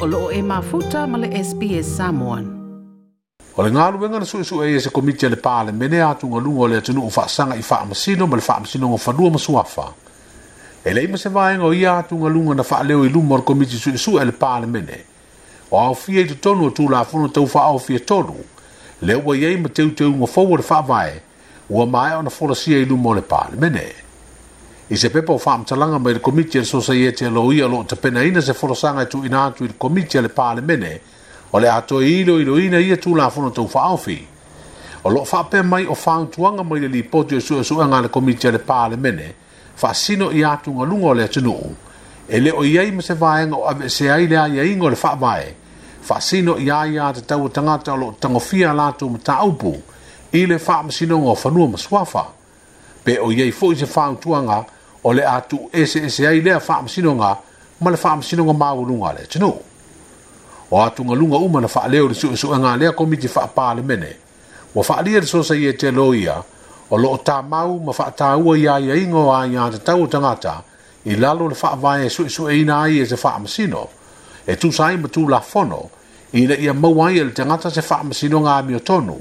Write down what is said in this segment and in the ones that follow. o loo e mafuta ma le SPS Samoan. O le ngāru wenga na sui sui e se komiti le pāle mene atu ngā lunga o le atunu o whaasanga i whaamasino ma le whaamasino ngā whanua masuafa. E leima se vāenga o ia atu ngā lunga na whaaleo i lumo o komiti sui sui le pāle mene. O au fia i te tonu o la fono tau wha au fia tonu. Le ua iei ma teu teu ngā fau o le Ua mai o na whorasia i lumo le pāle mene. i se pepa o faamatalaga mai le komiti a le sosaia te aloia loo tapenaina se folosaga e tuuina atu i le komiti a le palemene o le atoe iloiloina ia tulafono taufaaofi o loo faapea mai o fautuaga mai le lipoti o e suʻesuʻega a le komiti a le palemene faasino i atugaluga o le atunuu e le o i ma se vaega o aveesea ai le aiaiga o le faavae faasino ia ia tatau tagata o loo tagofia a latou mataupu i le faamasinoga o fanua ma suafa pe o iai foʻi se fautuaga o le atu ese ese ai lea faa masinonga ma le faa masinonga maa ulunga le tino. O atu ngalunga uma na faa leo le suwe suwe nga lea komiti faa paa le mene. Wa faa lia le sosa ye te loia o loo ta mau ma faa ta ua ia ia ingo a ia te tau tangata i lalo le faa vae suwe suwe ina ai e se faa masino e tu sai ma tu la fono i le ia mawai e le tangata se faa masinonga a miotonu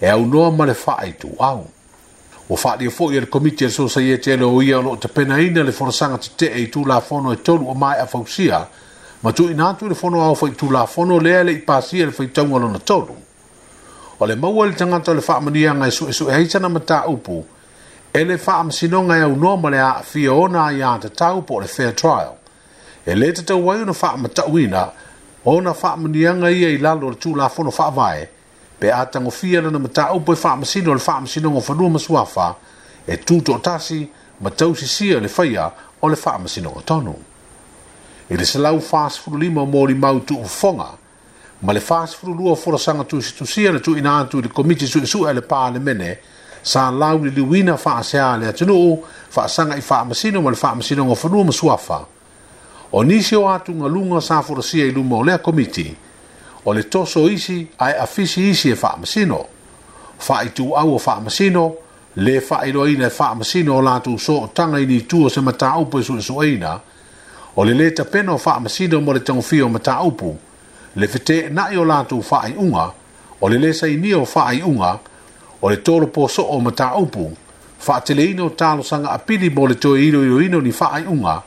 e au noa ma le faa i tu au. Wow ua faaalia foʻi e le komiti e, e le sosaia teleoia o loo tapenaina le fonosaga tetee i tulafono e tolu o mae afausia ma tuuina atu i le fonoao faitulafono lea leʻi pasia le faitauga lona tolu o le maua i le tagata o le faamaniaga e suʻesuʻe ai sana mataupu e le faamasinoga e aunoa ma le aafia ona aia tatau po o le fair trial e lē tatau ai ona faamatauina ona faamaniaga ia i lalo o le tulafono faavae pe a tagofia lona mataupu e faamasino o le faamasinoga o falua ma suafa e tutoʻatasi ma tausisia le faia o le faamasinoga tonu i le salau 45 o molimau tuufofoga ma le 42 o folasaga tusitusia na tuuina atu i le komiti suʻesuʻe a le palemene sa lau le liuina faaseā le atunuu faasaga i faamasino ma le faamasinoga o falua ma suafa o nisi o atugaluga sa folasia i luma o lea komiti o le toso isi ai afisi isi e whaamasino. Whaitu au o whaamasino, le whaero ina e whaamasino o lātu so o tanga ini tua se mata upo e su su eina, o le le tapeno o whaamasino mo le tangofi o mata upo, le fete nai o lātu whaai unga, o le le sa ini o whaai unga, o le tolo po so o mata upo, whaatele ino talo sanga apiri mo le toe iro iro ino ni whaai unga,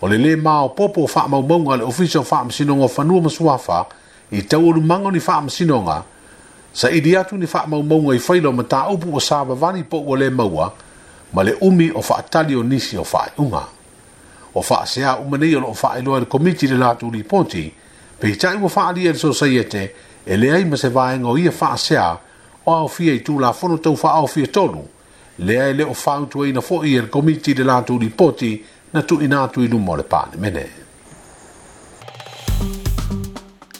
o le le maa o popo o whaamau maunga le ofisio whaamasino ngo whanua masuafa, o le le maa o popo o whaamasino i tau oru mango ni wha amasinonga, sa i atu ni wha maumonga i whaila o mata upu o ba vani po ua le maua, ma umi o wha atali o nisi o wha unga. O wha sea umanei o lo wha iloa le komiti le lātu li ponti, pe i tai ua wha alia le sosaiete, e le ai ma se vaenga o ia fa sia o au fia i tū la fono tau wha au fia tonu, le ai le o wha utuaina fo i le komiti le lātu li ponti, na tu inatu i lumo le pāne mene. mene.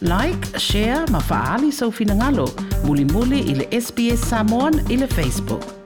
like share mafaaali soufinagalo mulimuli muli le sps samon i facebook